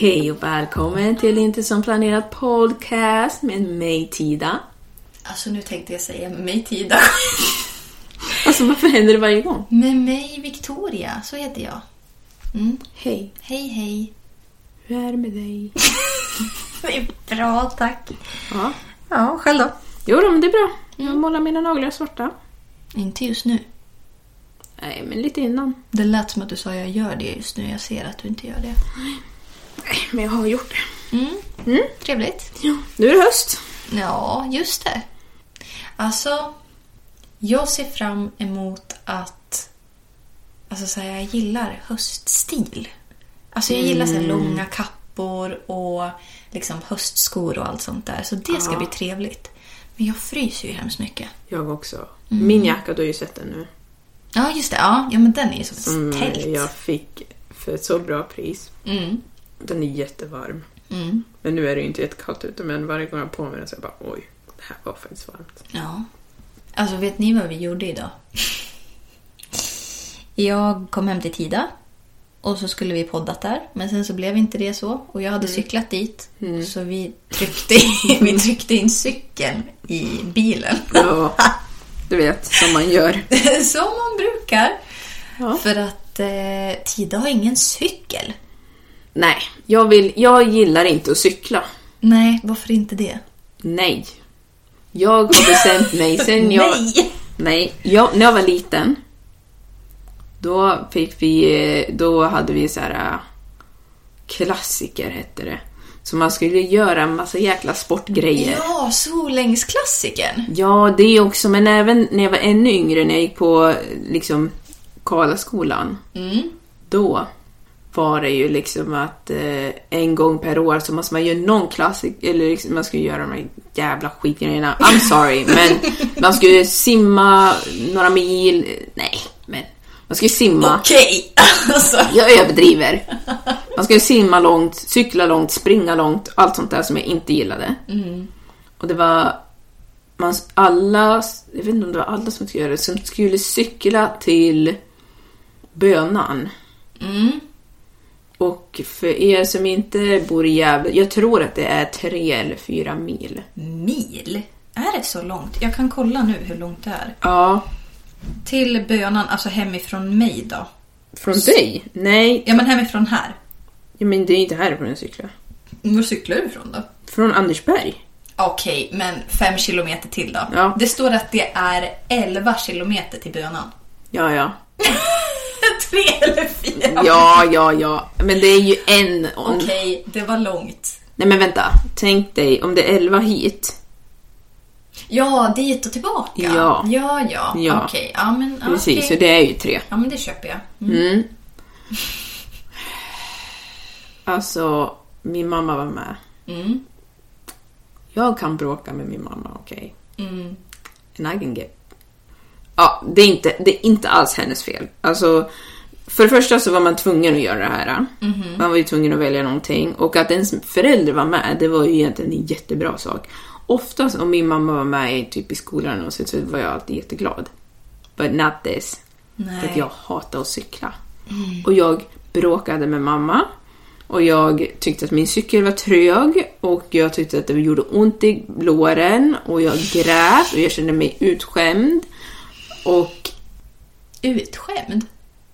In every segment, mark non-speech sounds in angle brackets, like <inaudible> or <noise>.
Hej och välkommen till Inte som planerat podcast med mig Tida. Alltså nu tänkte jag säga med mig Tida. <laughs> Alltså varför händer det varje gång? med mig Victoria, så heter jag. Mm. Hej, Hej hej. hur är det med dig? <laughs> Det är bra, tack. Ja, Ja, själv då? jo då, men det är bra. Jag målar mina naglar svarta. Inte just nu. Nej, men lite innan. Det lät som att du sa jag gör det just nu. Jag ser att du inte gör det. <gasps> <laughs> Nej, <clears throat> men jag har gjort det. Mm. Trevligt. Ja, nu är det höst. Ja, just det. Alltså, jag ser fram emot att... Alltså så här, jag gillar höststil. Alltså jag gillar så här, långa kappor och liksom höstskor och allt sånt där. Så det ska bli trevligt. Men jag fryser ju hemskt mycket. Jag också. Min jacka, du har ju sett den nu. Ja, just det. Ja, ja men den är ju som ett Som tält. jag fick för ett så bra pris. Mm. Den är jättevarm. Mm. Men nu är det ju inte jättekallt ute, men varje gång jag på mig den så jag bara oj, det här var faktiskt varmt. Ja. Alltså, vet ni vad vi gjorde idag? Jag kom hem till Tida. Och så skulle vi poddat där. Men sen så blev inte det så. Och jag hade cyklat dit. Så vi tryckte, <laughs> vi tryckte in cykeln i bilen. Ja, du vet, som man gör. <laughs> Som man brukar. Ja. För att eh, Tida har ingen cykel. Nej, jag, vill, jag gillar inte att cykla. Nej, varför inte det? Nej. Jag har bestämt mig sen <laughs> jag... Nej! Nej. Jag, när jag var liten, då fick vi... Då hade vi så här... äh, Klassiker hette det. Så man skulle göra en massa jäkla sportgrejer. Ja, Solängsklassikern. Ja, det också. Men även när jag var ännu yngre, när jag gick på liksom Karlaskolan. Då var det ju liksom att eh, en gång per år så måste man göra någon klassik, eller liksom, man skulle göra de här jävla skitgrejerna. I'm sorry, <laughs> men man skulle simma några mil. Nej, men man skulle simma. Okej! <laughs> Alltså. Jag överdriver. Man skulle simma långt, cykla långt, springa långt, allt sånt där som jag inte gillade. Och det var man, alla, jag vet inte om det var alla som skulle göra det, som skulle cykla till Bönan. Och för er som inte bor i Gävle, jag tror att det är tre eller fyra mil. Mil? Är det så långt? Jag kan kolla nu hur långt det är. Ja, Till bönan, alltså hemifrån mig då? från dig? Nej, Ja, men hemifrån här. ja, men det är inte härifrån jag cyklar. Var cyklar du ifrån då? Från Andersberg. Okej, men fem kilometer till då. Ja. Det står att det är 11 kilometer till bönan. Ja, ja. <laughs> Tre eller fyra? Ja, ja, ja. Men det är ju en... Okej, det var långt. Nej men vänta, tänk dig om det är 11 hit. Ja, dit och tillbaka. Ja. Ja, ja. Ja. Okej, ja men ja, Precis, okej. så det är ju tre. Ja, men det köper jag. Mm. Mm. <laughs> Alltså, min mamma var med. Jag kan bråka med min mamma, okej. And I can get... Ja, det är, inte, det är inte alls hennes fel. Alltså, för det första så var man tvungen att göra det här. Man var ju tvungen att välja någonting. Och att ens förälder var med, det var ju egentligen en jättebra sak. Oftast om min mamma var med typ i skolan och så, så var jag alltid jätteglad. But not this. För att jag hatar att cykla. Och jag bråkade med mamma. Och jag tyckte att min cykel var trög och jag tyckte att det gjorde ont i låren och jag grät och jag kände mig utskämd. Och Utskämd?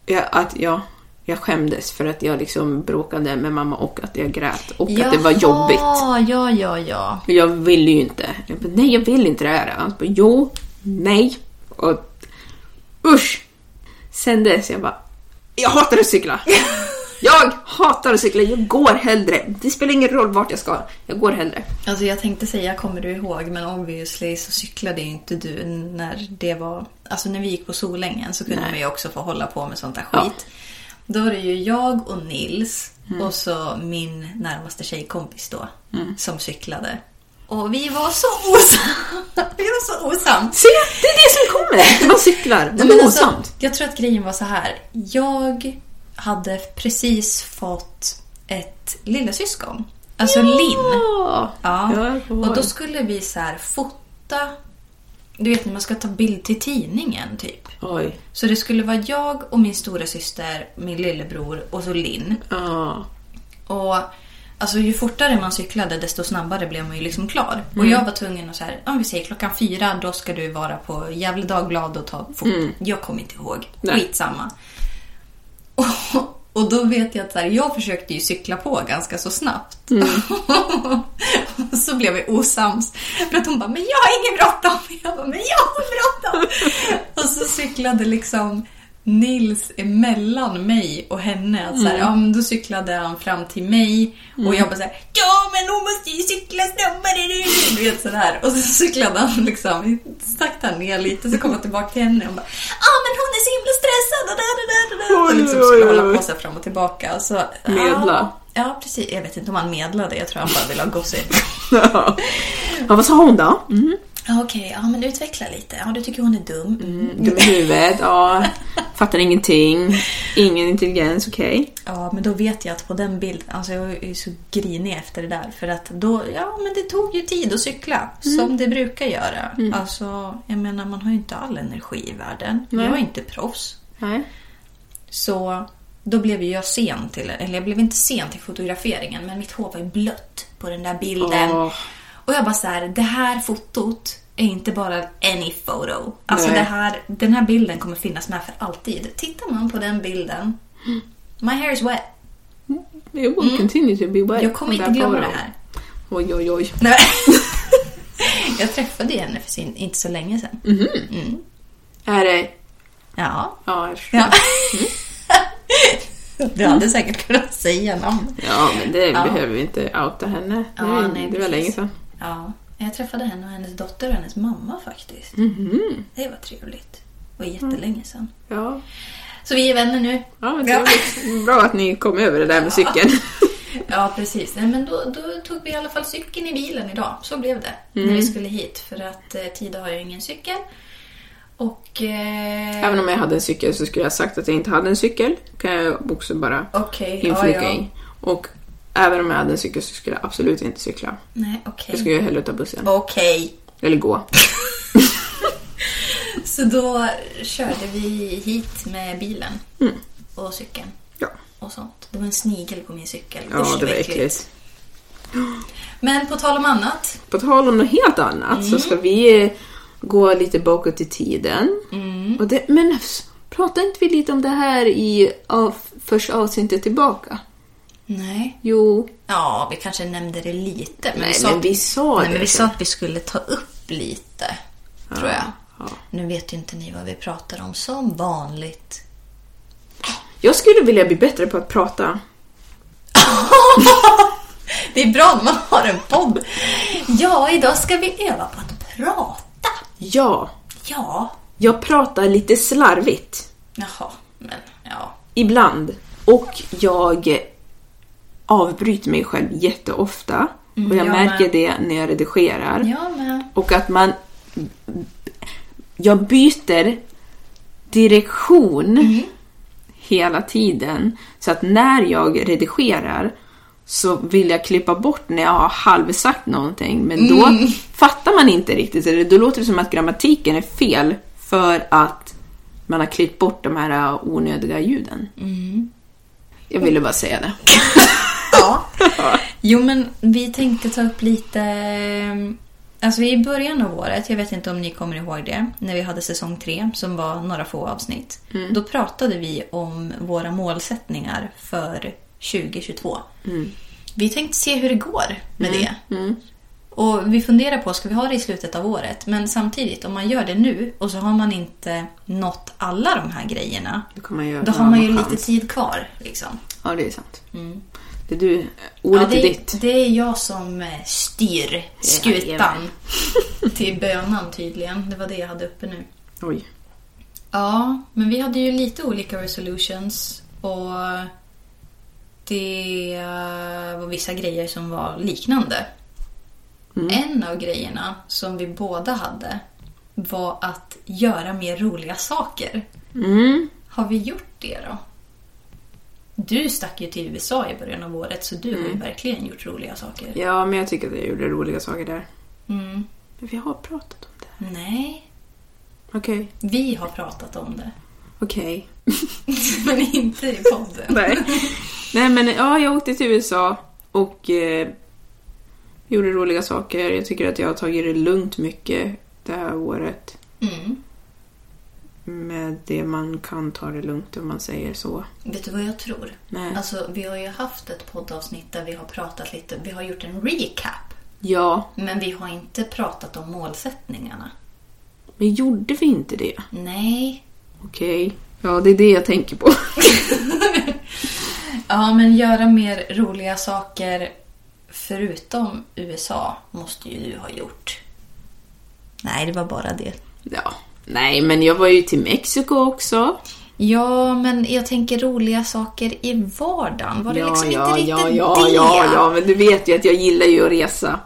jag, att jag, jag skämdes för att jag liksom bråkade med mamma och att jag grät och att det var jobbigt. Ja, ja, ja, ja. Jag ville ju inte. Jag bara, nej, jag vill inte det här. Han bara, jo, nej. Och usch! Sen dess, jag bara, jag hatar att cykla. <laughs> Jag hatar att cykla, jag går hellre. Det spelar ingen roll vart jag ska, jag går hellre. Alltså jag tänkte säga kommer du ihåg men obviously så cyklade ju inte du när det var... Alltså när vi gick på Solängen så kunde Nej. man ju också få hålla på med sånt där Ja. skit. Då var det ju jag och Nils och så min närmaste tjejkompis då som cyklade. Och vi var så osams. <laughs> vi var så osams. Se, det är det som kommer! <laughs> Man cyklar, Nej, man men är alltså, jag tror att grejen var så här. Jag hade precis fått ett lillasyskon. Alltså Linn. Ja, Ja. Ja, och då skulle vi så här fota... Du vet när man ska ta bild till tidningen typ. Oj. Så det skulle vara jag och min stora syster, min lillebror och så Linn. Ja. Och alltså, ju fortare man cyklade desto snabbare blev man ju liksom klar. Och jag var tvungen att så här, om vi säger klockan fyra, då ska du vara på Gävle Dagblad och ta foto. Jag kommer inte ihåg. Nej. Skitsamma. Och, <laughs> och då vet jag att så här, jag försökte ju cykla på ganska så snabbt. och <laughs> så blev vi osams. För att hon bara, men jag har ingen bråttom. Jag bara, men jag har bråttom. <laughs> och så cyklade liksom Nils emellan mig och henne. Att så här, ja, men då cyklade han fram till mig och jag bara så här, ja men hon måste ju cykla snabbare. Du vet sådär. Och så cyklade han liksom sakta ner lite så kom han tillbaka till henne och bara, ja men hon är så himla stressad och där, där, där, där. Och liksom skulle hålla på sig fram och tillbaka. Och Så, Medla. Ja, ja, precis. Jag vet inte om han medlade. Jag tror han bara ville ha gossip. <laughs> ja, vad sa hon då? Mm. Ja, Okej, ja men utveckla lite. Ja, du tycker hon är dum. Mm. Dum i huvudet, ja. <laughs> Fattar ingenting. Ingen intelligens, okej. Ja, men då vet jag att på den bilden, alltså jag är ju så grinig efter det där. För att då, ja men det tog ju tid att cykla. Som det brukar göra. Alltså, jag menar man har ju inte all energi i världen. Nej. Jag är inte proffs. Nej. Så då blev ju jag sen till, eller jag blev inte sen till fotograferingen. Men mitt hår var ju blött på den där bilden. Åh. Och jag bara så här, det här fotot är inte bara any photo. Alltså Nej. det här, den här bilden kommer finnas med för alltid. Tittar man på den bilden, my hair is wet. It will continue to be wet. Mm. Jag kommer inte glömma photo. det här. Oj, oj, oj. Nej. <laughs> jag träffade henne för sin, inte så länge sedan. Är det... Ja. Ja, jag förstår. ja. <laughs> du hade säkert kunnat säga namn. Ja, men det behöver vi inte outa henne. Ja, nej, det var länge sedan. Ja. Jag träffade henne och hennes dotter och hennes mamma faktiskt. Det var trevligt. Det var jättelänge sedan. Ja, Så vi är vänner nu. ja men Ja. trevligt. Bra att ni kom över det där med cykeln. Ja, precis. Men då, då tog vi i alla fall cykeln i bilen idag. Så blev det. När vi skulle hit. För att eh, Tida har ju ingen cykel. Och... Eh, Även om jag hade en cykel så skulle jag ha sagt att jag inte hade en cykel. kan jag också bara ja, inflika ja. i. Och även om jag hade en cykel så skulle jag absolut inte cykla. Nej, okej. Jag skulle hellre ta bussen. Okej. Eller gå. <laughs> Så då körde vi hit med bilen. Mm. Och cykeln. Ja, Och sånt. Det var en snigel på min cykel. ja Usch, det var vad äckligt. Men på tal om annat. På tal om något helt annat Mm. så ska vi eh, gå lite bakåt i tiden. Mm. Och det, men s- pratade inte vi lite om det här i av, första avsnittet tillbaka? Nej. Jo, Ja, vi kanske nämnde det lite. Men Nej, vi sa, men vi sa nej, det men vi sa att vi skulle ta upp lite. Tror jag. ja. Nu vet ju inte ni vad vi pratar om som vanligt. jag skulle vilja bli bättre på att prata. <laughs> Det är bra när man har en podd. Ja, idag ska vi öva på att prata. Ja, Ja. jag pratar lite slarvigt. Jaha, men ja. Ibland. Och jag avbryter mig själv jätteofta. och jag jag märker med. det när jag redigerar. Jag. Och att man... Jag byter direktion hela tiden. Så att när jag redigerar så vill jag klippa bort när jag har halvsagt någonting. Men då fattar man inte riktigt. Eller Då låter det som att grammatiken är fel för att man har klippt bort de här onödiga ljuden. Jag ville bara säga det. <laughs> Ja. <laughs> Jo, men vi tänkte ta upp lite... Alltså i början av året, jag vet inte om ni kommer ihåg det, när vi hade säsong tre som var några få avsnitt. Då pratade vi om våra målsättningar för 2022. Vi tänkte se hur det går med det. Och vi funderar på, ska vi ha det i slutet av året? Men samtidigt, om man gör det nu och så har man inte nått alla de här grejerna. Då, Då har man ju en lite chans. tid kvar. Liksom. Ja, det är sant. Det är du. Ordet Ja, är det, ditt. det är jag som eh, styr skutan till bönan tydligen. Det var det jag hade uppe nu. Oj. Ja, men vi hade ju lite olika resolutions och det var vissa grejer som var liknande. En av grejerna som vi båda hade var att göra mer roliga saker. Mm. Har vi gjort det då? Du stack ju till USA i början av året så du har ju verkligen gjort roliga saker. Ja, men jag tycker att jag gjorde roliga saker där. Mm. Men vi har pratat om det. Nej, Okej. vi har pratat om det. Okej. <laughs> Men inte i podden. <laughs> Nej. Nej, men ja, jag åkte till USA och eh, gjorde roliga saker. Jag tycker att jag har tagit det lugnt mycket det här året. Mm. Med det man kan ta det lugnt om man säger så. Vet du vad jag tror? Nej. Alltså, vi har ju haft ett poddavsnitt där vi har pratat lite. Vi har gjort en recap. Ja, Men vi har inte pratat om målsättningarna. men gjorde vi inte det? Nej. Okej. Ja, det är det jag tänker på. <laughs> Ja, men göra mer roliga saker förutom USA måste ju du ha gjort. Nej, det var bara det. Ja. Nej, men jag var ju till Mexiko också. Ja, men jag tänker roliga saker i vardagen. Var det ja, liksom ja, inte ja, riktigt ja, det? ja, ja, men du vet ju att jag gillar ju att resa.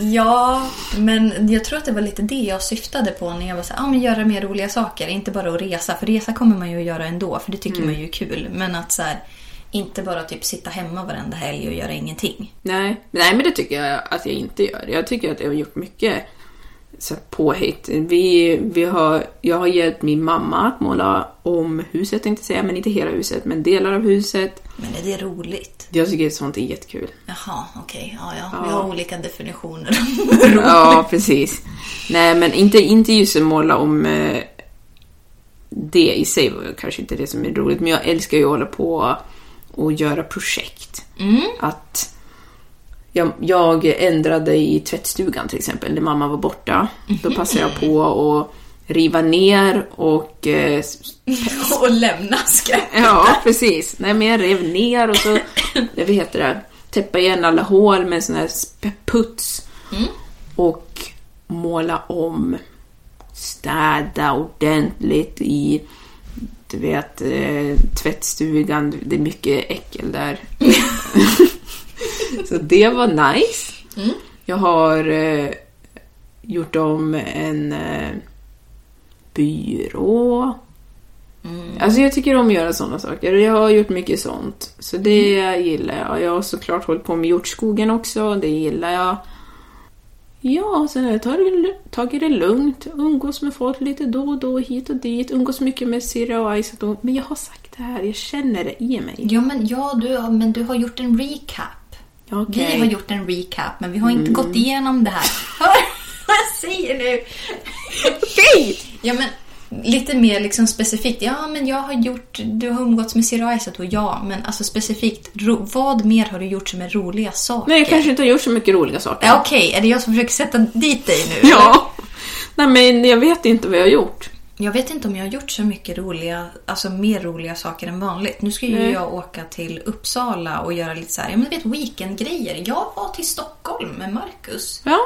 Ja, men jag tror att det var lite det jag syftade på när jag var så här, ah, men göra mer roliga saker. Inte bara att resa, för resa kommer man ju att göra ändå, för det tycker man ju är kul. Men att så här, inte bara typ sitta hemma varenda helg och göra ingenting. Nej, nej men det tycker jag att jag inte gör. Jag tycker att jag har gjort mycket så påhitt. Vi, vi har, jag har hjälpt min mamma att måla om huset, tänkte säga, men inte hela huset, men delar av huset. Men är det roligt? Jag tycker sånt är jättekul. Jaha, okej. Ja, ja. Vi har olika definitioner. <laughs> Ja, precis. Nej, men inte, inte just att måla om eh, det i sig var kanske inte det som är roligt, men jag älskar ju att hålla på och göra projekt. Att jag, jag ändrade i tvättstugan till exempel, när mamma var borta. Då passade jag på att riva ner och eh, <laughs> och lämna skräp. Ja, precis. Nej, men jag rev ner och så, vad heter det, täppa igen alla hål med sån här puts. Och måla om, städa ordentligt i, du vet, eh, tvättstugan. Det är mycket äckel där. <laughs> så det var nice. Jag har eh, gjort om en eh, byrå. Alltså jag tycker om att göra sådana saker. Jag har gjort mycket sånt. Så det gillar jag. Jag har såklart hållit på med hjortskogen också. Det gillar jag. Ja, sen har jag tagit, det- tagit det lugnt. Umgås med folk lite då och då, hit och dit. Umgås mycket med Sirra och och- Men jag har sagt det här, jag känner det i mig. Ja, men, ja du, men du har gjort en recap. Ja. Mm. Vi har gjort en recap, men vi har inte gått igenom det här. Hör <laughs> vad jag säger nu? Okej! Ja, men lite mer liksom specifikt. Ja, men jag har gjort... Du har umgåtts med Siri Aisat och ja, men alltså specifikt. Ro, vad mer har du gjort som är roliga saker? Nej, jag kanske inte har gjort så mycket roliga saker. Ja, Okej, är det jag som försöker sätta dit dig nu? Ja. Nej, men jag vet inte vad jag har gjort. Jag vet inte om jag har gjort så mycket roliga, alltså mer roliga saker än vanligt. Nu ska ju Nej. jag åka till Uppsala och göra lite så här, ja men du vet weekendgrejer. Jag var till Stockholm med Marcus. Ja.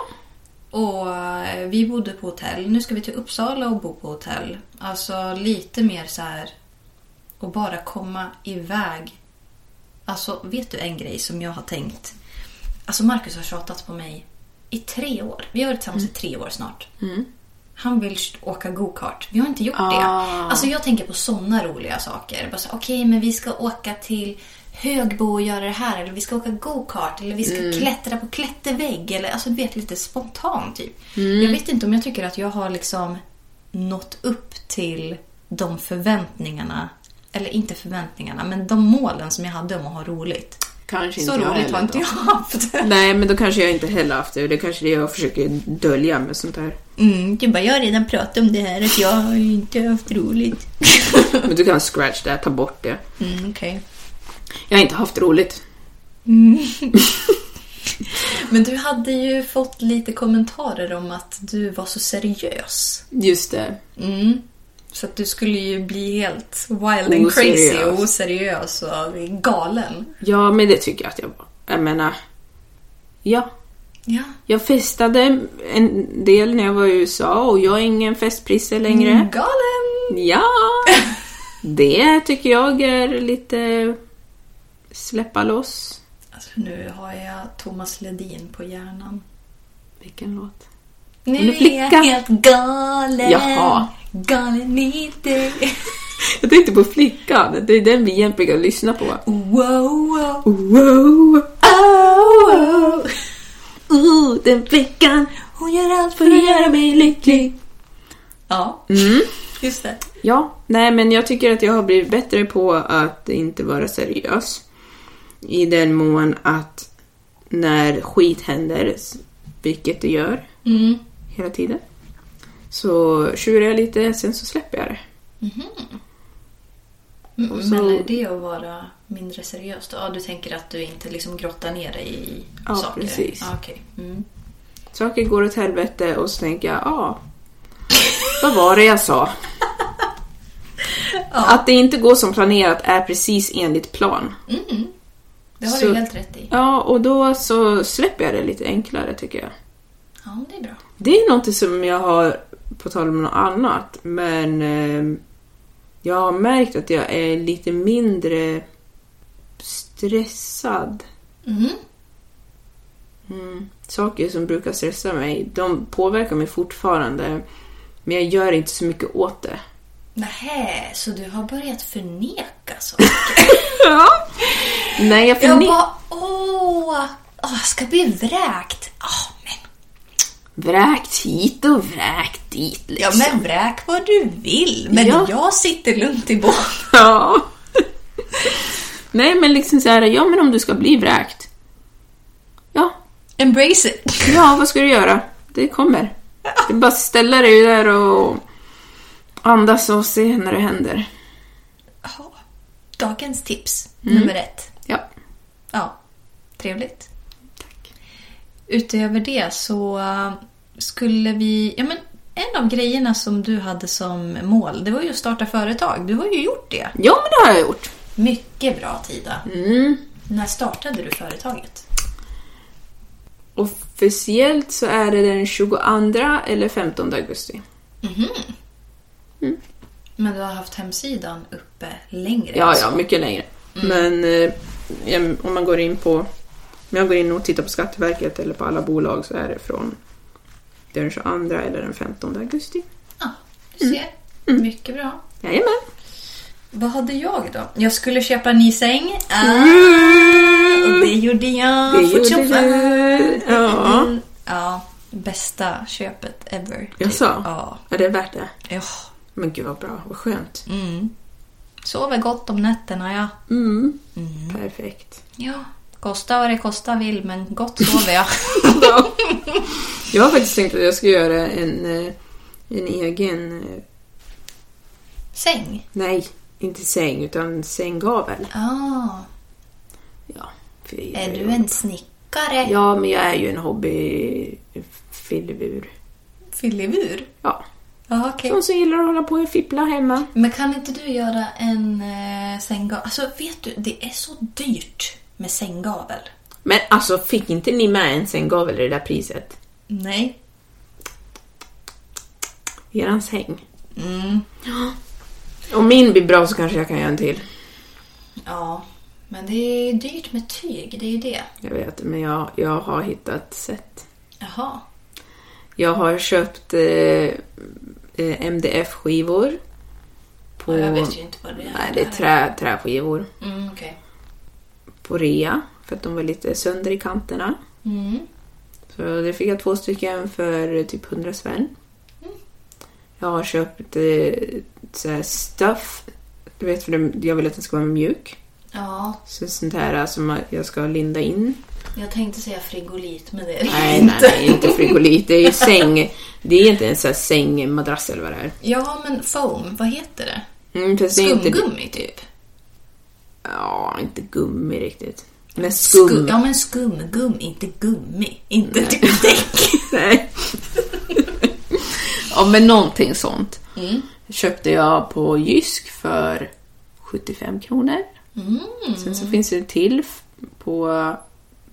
Och eh, vi bodde på hotell. Nu ska vi till Uppsala och bo på hotell. Alltså lite mer så här och bara komma iväg. Alltså vet du en grej som jag har tänkt? Alltså Marcus har tjatat på mig i tre år. Vi har varit tillsammans Mm. i tre år snart. Han vill åka go-kart. Vi har inte gjort det. Ah. Alltså jag tänker på såna roliga saker. Bara så, Okej, men vi ska åka till Högbo och göra det här. Eller vi ska åka go-kart. Eller vi ska Mm. klättra på klättervägg. Eller alltså du vet lite spontant typ. Mm. Jag vet inte om jag tycker att jag har liksom nått upp till de förväntningarna. Eller inte förväntningarna, men de målen som jag hade om att ha roligt. Kanske Så inte jag roligt har inte jag haft. Nej, men då kanske jag inte heller haft det. Det är kanske det jag försöker dölja med sånt här. Mm, du bara, jag har redan pratat om det här, att jag har inte haft roligt. <laughs> Men du kan scratch det, ta bort det. Mm, okej. Jag har inte haft roligt. <laughs> Men du hade ju fått lite kommentarer om att du var så seriös. Just det. Mm. Så att du skulle ju bli helt wild and crazy Oseriös. och oseriös och galen. Ja, men det tycker jag att jag var. Jag menar, ja. Ja. Jag festade en del när jag var i USA och jag är ingen festprisse längre. Mm, Galen! Ja! <laughs> Det tycker jag är lite släppa loss. Alltså, nu har jag Thomas Ledin på hjärnan. Vilken låt? Nu är jag helt galen. Jaha. Galen i dig. Jag tänkte på Flickan. Det är den vi egentligen brukar lyssna på. Wow, wow. Wow! Oh, oh. Den flickan, Hon gör allt får göra mig lycklig. Ja, Mm. just det. Ja, nej men jag tycker att jag har blivit bättre på att inte vara seriös. I den mån att när skit händer, vilket det gör Mm. hela tiden, så tjurar jag lite, sen så släpper jag det. Och så- Men är det att vara mindre seriös då? Ja, du tänker att du inte liksom grottar ner dig i Ja, saker? precis. Ja, okej. Mm. Saker går åt helvete och så tänker jag, ja, vad var det jag sa? <laughs> Att det inte går som planerat är precis enligt plan. Det har Så- du helt rätt i. Ja, och då så släpper jag det lite enklare tycker jag. Ja, det är bra. Det är något som jag har, på tal om något annat, men eh, jag har märkt att jag är lite mindre stressad. Mhm. Mm. Saker som brukar stressa mig, de påverkar mig fortfarande, men jag gör inte så mycket åt det. Nähä, så du har börjat förneka saker? <laughs> Ja. Nej, jag jag förne- bara, åh, åh, jag ska bli vräkt. Men, Vräkt hit och vräkt dit ja, liksom. men vräk vad du vill. Men Ja. jag sitter lugnt i båten. <laughs> Ja. Nej, men liksom så här, ja men om du ska bli vräkt. Ja, Embrace it. ja vad ska du göra? Det kommer. Är bara ställa dig där och andas och se när det händer. Dagens tips, Mm. nummer ett. Ja. Ja, trevligt. Utöver det så äh, skulle vi... Ja, men en av grejerna som du hade som mål, det var ju att starta företag. Du har ju gjort det. Ja, men det har jag gjort. Mycket bra, Tida. Mm. När startade du företaget? Officiellt så är det den 22 eller 15 augusti. Men du har haft hemsidan uppe längre Ja, än så. ja, mycket längre. Men eh, om man går in på... Om jag går in och tittar på Skatteverket eller på alla bolag så är det från den 22 eller den 15 augusti. Ja, du ser. Mm. Mycket bra. Jajamän. Vad hade jag då? Jag skulle köpa en ny säng. Ah, och det gjorde jag. Det gjorde du. Ja. Mm, Ja, bästa köpet ever. typ. Jaså? Ja. Är det värt det? ja. Men gud vad bra, vad skönt. Mm. Sover gott om nätterna, ja. Mm. Perfekt. Ja, kosta vad det kosta vill, men gott sover jag. Ja. <laughs> Jag har faktiskt tänkt att jag ska göra en, eh, en egen... eh, Säng? Nej, inte säng utan sänggavel. Ah, Ja, är du en snickare? Ja, men jag är ju en hobbyfillebur. Fyllivur? Ja. Ja, okej. Sån som gillar att hålla på och fippla hemma. Men kan inte du göra en eh, sänggavel? Alltså, vet du, det är så dyrt med sänggavel. Men alltså, fick inte ni med en sänggavel i det där priset? Nej. Eran säng. Mm. <gasps> Om min blir bra så kanske jag kan göra en till. Ja, Men det är dyrt med tyg, det är ju det. Jag vet, men jag, jag har hittat sätt. Jaha. Jag har köpt eh, eh, MDF-skivor. På, Ja, jag vet ju inte vad det är. Nej, det är trä, träskivor. Mm, okej. På rea, för att de var lite sönder i kanterna. Mm. Så det fick jag två stycken för typ 100 spänn. Mm. Jag har köpt eh, så stuff. Du vet, för jag vill att den ska vara mjuk. Ja, Så sånt här som jag ska linda in. jag tänkte säga frigolit, men det är det Nej, nej, nej, inte frigolit. Det är ju <laughs> säng. Det är inte en sån här sängmadrass eller vad det är. Ja, men foam, vad heter det? Mm, inte- Skumgummi, typ. Ja, inte gummi riktigt. Men skum. Skum, ja, men skumgummi, inte gummi. Inte typ däck. <laughs> Nej. ja, men någonting sånt. Köpte jag på Jysk för 75 kronor. Sen så finns det till f- på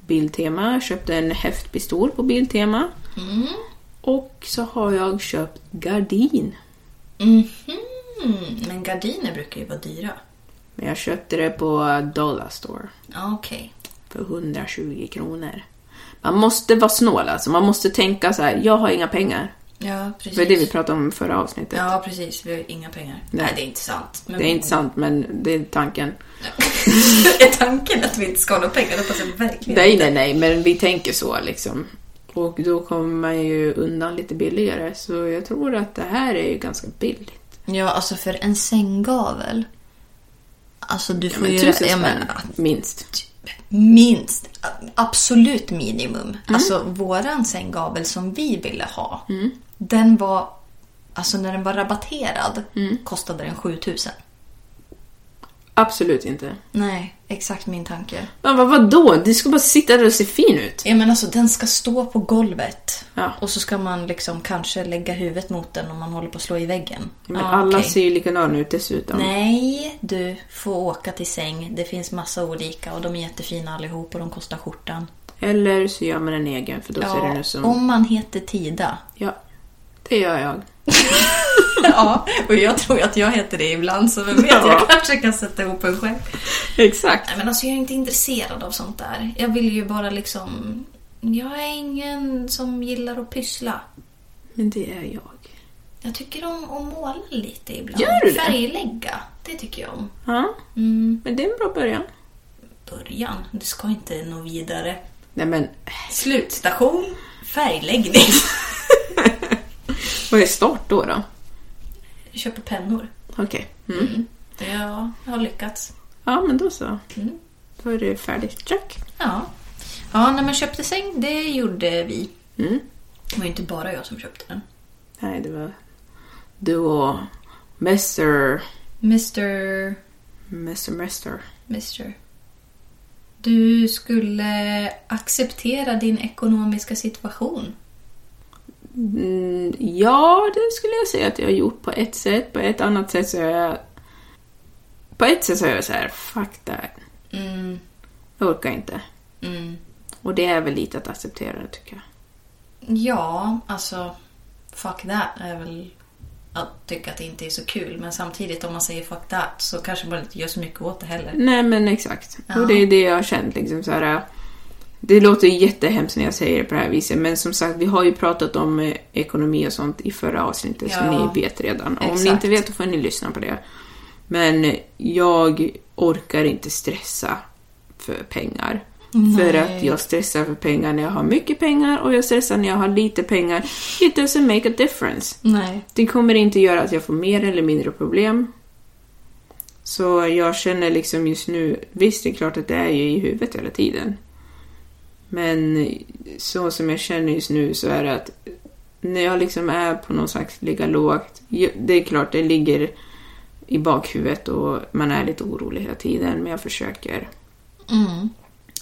Biltema. Jag köpte en häftpistol på Biltema. Och så har jag köpt gardin. Mhm. Men gardiner brukar ju vara dyra. Men jag köpte det på Dollar Store Ja, okej. för 120 kronor. Man måste vara snål alltså. Man måste tänka så här, jag har inga pengar. Ja, precis. Var det vi pratade om i förra avsnittet. Ja, precis. Vi har inga pengar. Nej, det är inte sant. Men Det är inte sant, men det är tanken. <laughs> är tanken att vi inte ska ha några pengar? Det verkligen Nej, nej, nej, men vi tänker så liksom. Och då kommer man ju undan lite billigare. Så jag tror att det här är ju ganska billigt. Ja, alltså för en sänggavel. Alltså du får Men ju... tusen ja, men, minst. minst. absolut minimum. Alltså våran sänggavel som vi ville ha. Den var... Alltså när den var rabatterad kostade den 7000. Absolut inte. Nej, exakt min tanke. Men vad, vadå? Du ska bara sitta där och se fin ut. Ja men alltså den ska stå på golvet. Ja. Och så ska man liksom kanske lägga huvudet mot den om man håller på att slå i väggen. Men Ja, alla okej. ser ju likadana ut dessutom. Nej, du får åka till säng. Det finns massa olika och de är jättefina allihop och de kostar skjortan. Eller så gör man en egen, för då ser den ut som... om man heter Tida. Ja, det gör jag. <laughs> ja, och jag tror att jag heter det ibland så vem vet, Ja. jag kanske kan sätta ihop en själv. Exakt. Nej men alltså jag är inte intresserad av sånt där. Jag vill ju bara liksom... Jag är ingen som gillar att pyssla. Men det är jag. Jag tycker om att måla lite ibland. Gör du det? Färglägga, det tycker jag om. Ja, Mm, men det är en bra början. början, det ska inte nå vidare. Nej men, Slutstation, färgläggning. <laughs> vad är start då? då? Jag köper pennor. Okej. Mm. Ja, jag har lyckats. Ja, men då så. Mm. Då är det färdigt. Check. Ja. Ja, när man köpte säng, det gjorde vi. Mm. Det var inte bara jag som köpte den. Nej, det var du och Mr. Mr... Mr. Mr. Mr. Du skulle acceptera din ekonomiska situation. Mm, ja, det skulle jag säga att jag har gjort på ett sätt. På ett annat sätt så är jag... På ett sätt så är jag så här, fuck that. Mm, Jag orkar inte. mm. Och det är väl lite att acceptera det, tycker jag. Ja, alltså... Fuck that är väl att tycka att det inte är så kul. Men samtidigt om man säger fuck that så kanske man inte gör så mycket åt det heller. Nej, men exakt. Ja. Och det är det jag har känt. Liksom, så här, det låter jättehemskt när jag säger det på det här viset, men som sagt, vi har ju pratat om eh, ekonomi och sånt i förra avsnittet, så Ja. ni vet redan. Och Om ni Exakt. inte vet, då får ni lyssna på det. Men jag orkar inte stressa för pengar. För att jag stressar för pengar när jag har mycket pengar och jag stressar när jag har lite pengar. It doesn't make a difference. Nej. Det kommer inte göra att jag får mer eller mindre problem. Så jag känner liksom just nu, visst det är klart att det är ju i huvudet hela tiden. Men så som jag känner just nu så är det att när jag liksom är på någon slags ligga lågt, det är klart det ligger i bakhuvudet och man är lite orolig hela tiden men jag försöker Mm.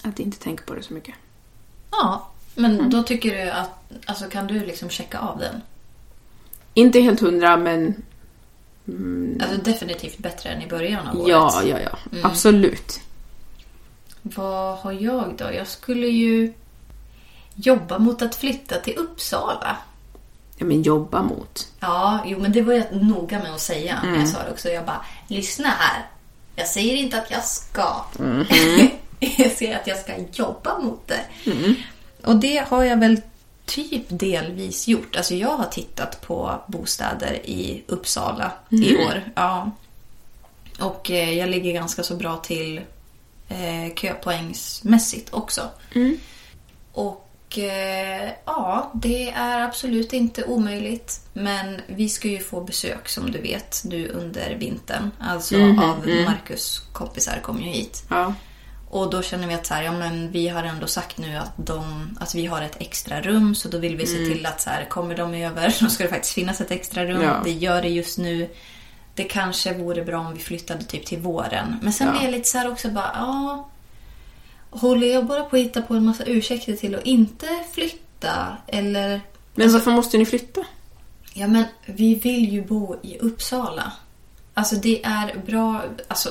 att inte tänka på det så mycket. Ja, men då tycker du att... Alltså kan du liksom checka av den? Inte helt hundra men Alltså definitivt bättre än i början av året. ja, ja, ja. Absolut. Vad har jag då? Jag skulle ju jobba mot att flytta till Uppsala. Ja men jobba mot. Ja, jo men det var jag noga med att säga när jag sa det också. Jag bara, lyssna här. Jag säger inte att jag ska. Mhm. <laughs> jag säger att jag ska jobba mot det. Och det har jag väl typ delvis gjort. Alltså jag har tittat på bostäder i Uppsala i år. Ja. Och eh, jag ligger ganska så bra till eh, köpoängsmässigt också. Och eh, ja, det är absolut inte omöjligt. Men vi ska ju få besök som du vet nu under vintern. Alltså av Marcus kompisar kommer ju hit. Ja. Och då känner vi att så här, ja, men vi har ändå sagt nu att, de, att vi har ett extra rum. Så då vill vi se till att så här, kommer de över <laughs> så ska det faktiskt finnas ett extra rum. Ja. Det gör det just nu. Det kanske vore bra om vi flyttade typ till våren. Men sen Ja. blir jag lite så här också bara, ja. Håller jag bara på att hitta på en massa ursäkter till att inte flytta? Eller... Men varför måste ni flytta? Ja, men vi vill ju bo i Uppsala. Alltså det är bra... Alltså,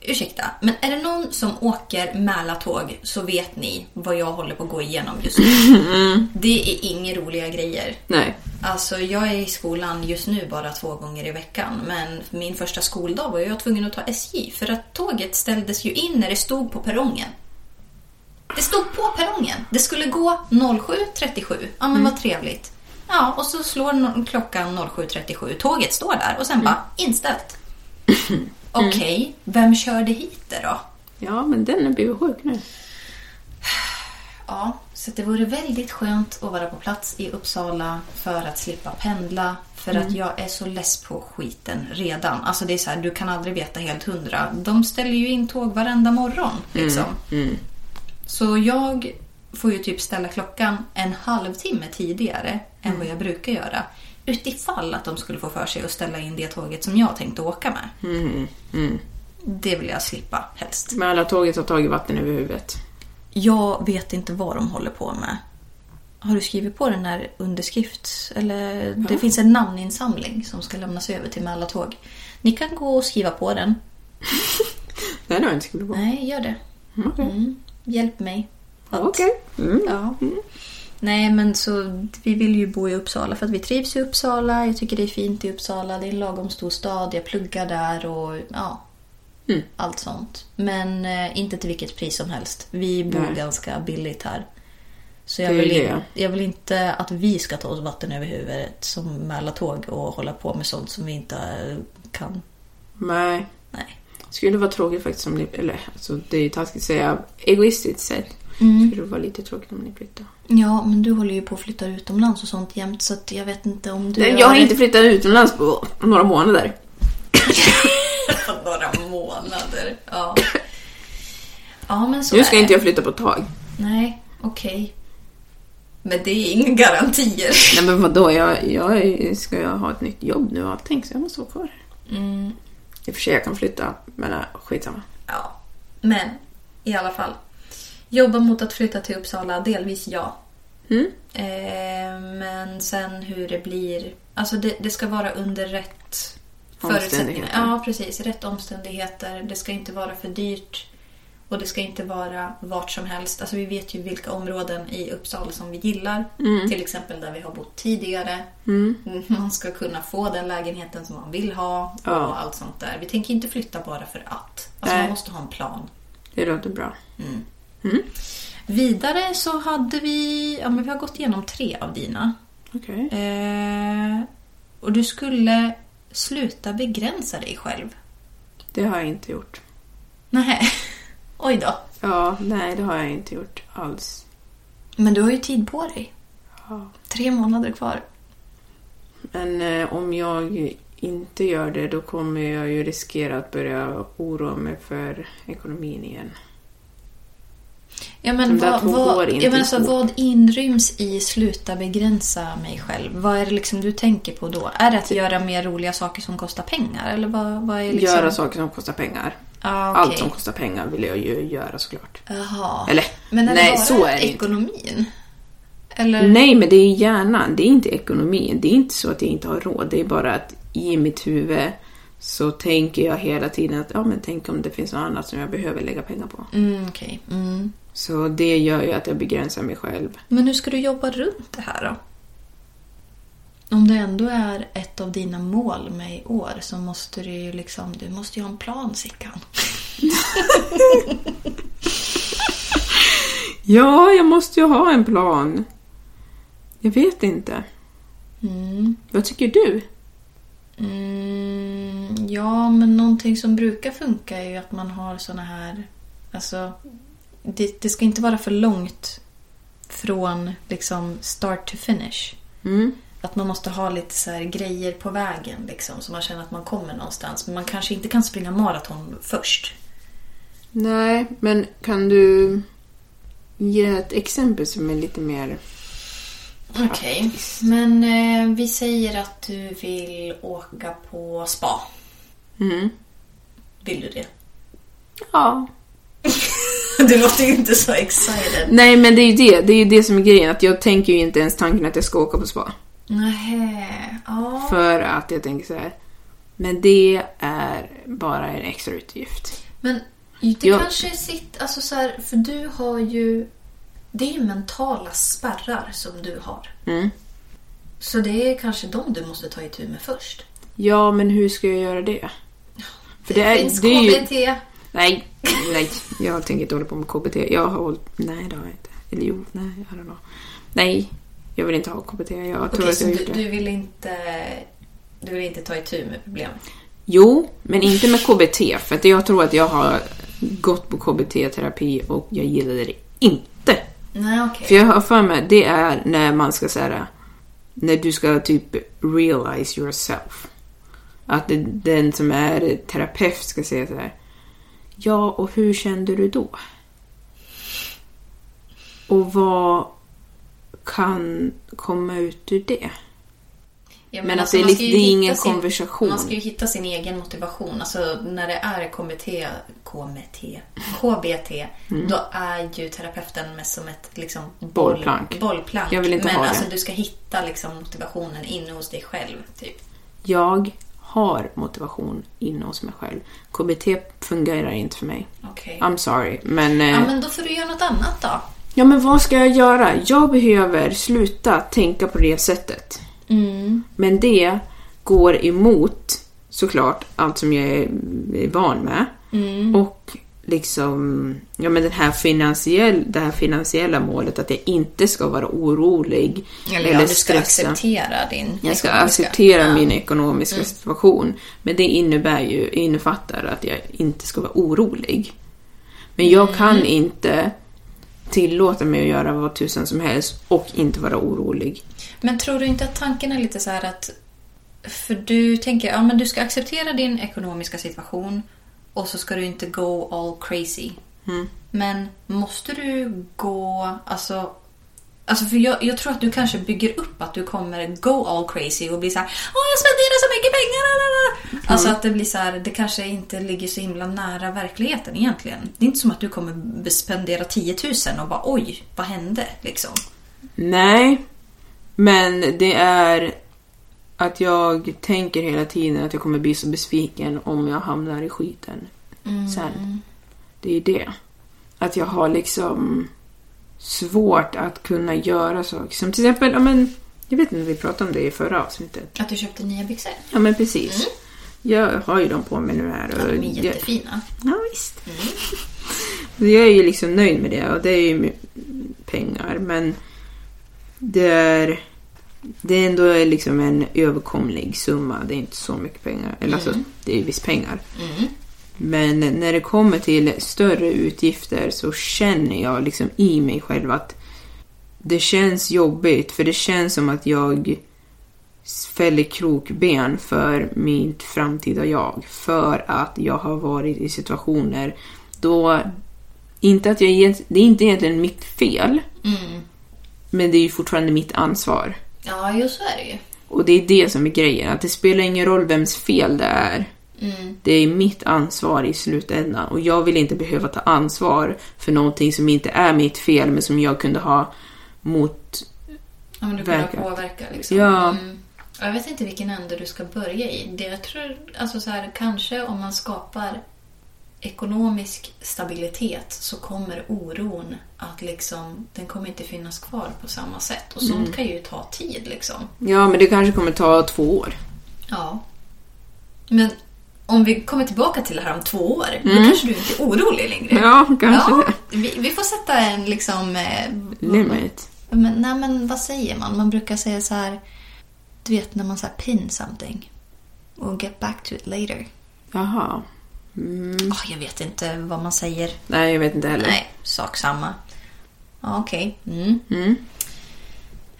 ursäkta, men är det någon som åker Mälartåg så vet ni vad jag håller på att gå igenom just nu. Det är inga roliga grejer. Nej. Alltså jag är i skolan just nu bara två gånger i veckan. Men min första skoldag var jag tvungen att ta SJ. För att tåget ställdes ju in när det stod på perrongen. Det stod på perrongen. Det skulle gå 07.37. Ja men vad trevligt. Ja, och så slår klockan 07.37. Tåget står där och sen bara inställt. <laughs> Okej, vem körde hit det då? Ja, men den är sjuk nu. <sighs> Ja, så det vore väldigt skönt att vara på plats i Uppsala för att slippa pendla. För att jag är så less på skiten redan. Alltså det är så här, du kan aldrig veta helt hundra. De ställer ju in tåg varenda morgon. Liksom. Så jag får ju typ ställa klockan en halvtimme tidigare än vad jag brukar göra. Utifall att de skulle få för sig att ställa in det tåget som jag tänkte åka med. Det vill jag slippa helst. Men alla tåget har tagit vatten över huvudet. Jag vet inte vad de håller på med. Har du skrivit på den här underskrift? Eller det finns en namninsamling som ska lämnas över till Mälartåg. Ni kan gå och skriva på den. <laughs> Den har jag inte skrivit på. Nej, gör det. Okej. Mm. Hjälp mig. Okej. Mm. Ja. Nej, men så vi vill ju bo i Uppsala för att vi trivs i Uppsala. Jag tycker det är fint i Uppsala. Det är en lagom stor stad. Jag pluggar där och ja, Mm. allt sånt. Men eh, inte till vilket pris som helst. Vi bor Nej. ganska billigt här. Så jag vill, in, jag vill inte att vi ska ta oss vatten över huvudet som Mälartåg och hålla på med sånt som vi inte eh, kan. Nej. Nej. Skulle vara tråkigt faktiskt om ni... Eller alltså, det är ju taskigt att säga. Egoistiskt sett. Mm. Skulle det vara lite tråkigt om ni flyttade. Ja, men du håller ju på att flytta utomlands och sånt jämt så att jag vet inte om du... Nej, jag har inte flyttat utomlands på några månader. På några månader. Ja. Ja, men så Nu ska är inte det. jag flytta på ett tag. Nej, okej. Men det är inga garantier. Nej men vadå, jag, jag ska jag ha ett nytt jobb nu och allting så jag måste vara kvar. Mm, I och för sig jag kan flytta, men äh, skitsamma. ja. Men i alla fall. Jobba mot att flytta till Uppsala, delvis ja. Mm. Eh, men sen hur det blir... Alltså det, det ska vara under rätt förutsättningar. Ja, precis. Rätt omständigheter. Det ska inte vara för dyrt. Och det ska inte vara vart som helst. Alltså vi vet ju vilka områden i Uppsala som vi gillar. Till exempel där vi har bott tidigare. Man ska kunna få den lägenheten som man vill ha. Och Ja. allt sånt där. Vi tänker inte flytta bara för att. Alltså Nej. man måste ha en plan. Det låter bra. Vidare så hade vi... Ja men vi har gått igenom tre av dina. Okej. Eh, och du skulle sluta begränsa dig själv. Det har jag inte gjort. Nej. <laughs> Oj då. Ja, nej det har jag inte gjort alls. Men du har ju tid på dig. Ja. Tre månader kvar. Men eh, om jag inte gör det då kommer jag ju riskera att börja oroa mig för ekonomin igen. Ja, men vad, vad, jag menar, alltså, vad inryms i sluta begränsa mig själv? Vad är det liksom du tänker på då? Är det att göra mer roliga saker som kostar pengar? Eller vad, vad är liksom... Göra saker som kostar pengar. Ah, okej. Allt som kostar pengar vill jag ju göra såklart. Jaha. Eller, Men är nej, det bara så är det ekonomin? Eller? Nej, men det är hjärnan. Det är inte ekonomin. Det är inte så att jag inte har råd. Det är bara att i mitt huvud så tänker jag hela tiden att ja, men tänk om det finns något annat som jag behöver lägga pengar på. Mm, okej. Mm. Så det gör ju att jag begränsar mig själv. Men hur ska du jobba runt det här då? om det ändå är ett av dina mål med i år så måste du ju liksom, du måste ju ha en plan Sickan. <laughs> Ja, jag måste ju ha en plan. Jag vet inte. Mm. Vad tycker du? Mm, ja, men någonting som brukar funka är ju att man har såna här... Alltså, det, det ska inte vara för långt från liksom start to finish. Mm. Att man måste ha lite så här grejer på vägen liksom, så man känner att man kommer någonstans. Men man kanske inte kan springa maraton först. Nej, men kan du ge ett exempel som är lite mer... Okej, men eh, vi säger att du vill åka på spa. Mm. Vill du det? Ja. <laughs> Du låter ju inte så excited. Nej, men det är ju det. Det är ju det som är grejen. Att jag tänker ju inte ens tanken att jag ska åka på spa. Nähä, ja. För att jag tänker så här. Men det är bara en extra utgift. Men det Jag- kanske sitter... Alltså så här, för du har ju... Det är ju mentala spärrar som du har. Mm. Så det är kanske de du måste ta itu med först. Ja, men hur ska jag göra det? För det, är, finns det är ju... KBT. Nej, nej. Jag tänker inte hålla på med KBT. Jag har hållit... Nej, det har jag inte. Eller jo, nej, don't know. Nej, jag vill inte ha KBT. Jag tror Okej, att jag har du, gjort det. du vill inte... Du vill inte ta itu med problemet? Jo, men inte med KBT. För att jag tror att jag har gått på KBT-terapi och jag gillade det inte. Nej, okej. För jag har för mig, det är när man ska säga när du ska typ realize yourself. Att den som är terapeut ska säga så här. Ja, och hur kände du då? Och vad kan komma ut ur det? Ja, Men alltså, att det är ju det är ingen sin- konversation. Man ska ju hitta sin egen motivation. Alltså när det är KBT, KBT, KBT, då är ju terapeuten mest som ett liksom, boll, Bollplank. bollplank. Jag vill inte Men ha det. alltså du ska hitta liksom, motivationen inne hos dig själv. Typ. Jag har motivation inne hos mig själv. KBT fungerar inte för mig. Okej. I'm sorry, men... eh, Ja, men då får du göra något annat då. Ja, men vad ska jag göra? Jag behöver sluta tänka på det sättet. Men det går emot såklart allt som jag är van med. Och liksom, ja men den här finansiell, det här finansiella målet att jag inte ska vara orolig. Eller, ja, du ska stressad. acceptera din Jag ska ekonomiska- acceptera Ja. min ekonomiska situation. Men det innebär ju, innefattar att jag inte ska vara orolig. Men jag kan inte tillåta mig att göra vad tusan som helst och inte vara orolig. Men tror du inte att tanken är lite så här att... För du tänker, ja men du ska acceptera din ekonomiska situation och så ska du inte go all crazy. Men måste du gå, alltså... Alltså för jag, jag tror att du kanske bygger upp att du kommer go all crazy och bli så här, Åh jag spenderar så mycket pengar! lalala." Alltså att det blir så här, det kanske inte ligger så himla nära verkligheten egentligen. Det är inte som att du kommer spendera 10 000 och bara oj, vad hände? Liksom. Nej, men det är att jag tänker hela tiden att jag kommer bli så besviken om jag hamnar i skiten sen. Det är det. Att jag har liksom svårt att kunna göra saker. Som till exempel, ja men, jag vet inte om vi pratade om det i förra avsnittet. Att du köpte nya byxor? Ja men precis. Jag har ju dem på mig nu här. Ja, Och de är jag, jättefina. ja visst. <laughs> Jag är ju liksom nöjd med det och det är ju pengar men det är det är ändå liksom en överkomlig summa. Det är inte så mycket pengar. Eller alltså, det är visst pengar. Men när det kommer till större utgifter så känner jag liksom i mig själv att det känns jobbigt för det känns som att jag fäller krokben för mitt framtida jag. För att jag har varit i situationer då inte att jag det är inte egentligen mitt fel. Men det är ju fortfarande mitt ansvar. Ja, jo så är det ju. Och det är det som är grejen, att det spelar ingen roll vems fel det är. Det är mitt ansvar i slutändan och jag vill inte behöva ta ansvar för någonting som inte är mitt fel men som jag kunde ha mot... Ja, men du kunde Verkar. påverka liksom. Ja. Mm. Jag vet inte vilken ände du ska börja i. Det jag tror, alltså så här, kanske om man skapar ekonomisk stabilitet så kommer oron att liksom, den kommer inte finnas kvar på samma sätt. Och sånt kan ju ta tid liksom. Ja, men det kanske kommer ta två år. Ja. Men om vi kommer tillbaka till det här om två år, då kanske du inte är orolig längre. Ja, kanske Ja, vi, vi får sätta en liksom... Eh, Limit. Men, nej, men vad säger man? Man brukar säga så här... Du vet när man så här pin something. We'll get back to it later. Jaha. Ah, jag vet inte vad man säger. Nej, jag vet inte heller. Nej, sak samma. Ja, Okej. Mm.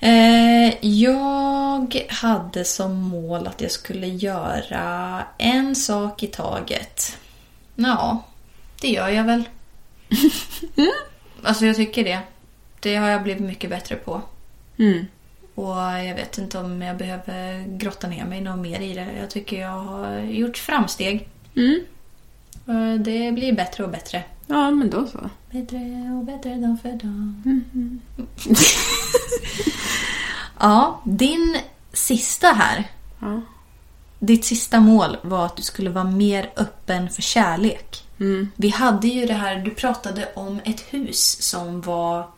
Eh, jag hade som mål att jag skulle göra en sak i taget. Ja, det gör jag väl. <laughs> Alltså jag tycker det. Det har jag blivit mycket bättre på. Mm. Och jag vet inte om jag behöver grotta ner mig något mer i det. Jag tycker jag har gjort framsteg. Mm. Och Det blir bättre och bättre. Ja, men då så. Bättre och bättre dag för dag. <laughs> ja, din sista här. Ja. Ditt sista mål var att du skulle vara mer öppen för kärlek. Vi hade ju det här, du pratade om ett hus som var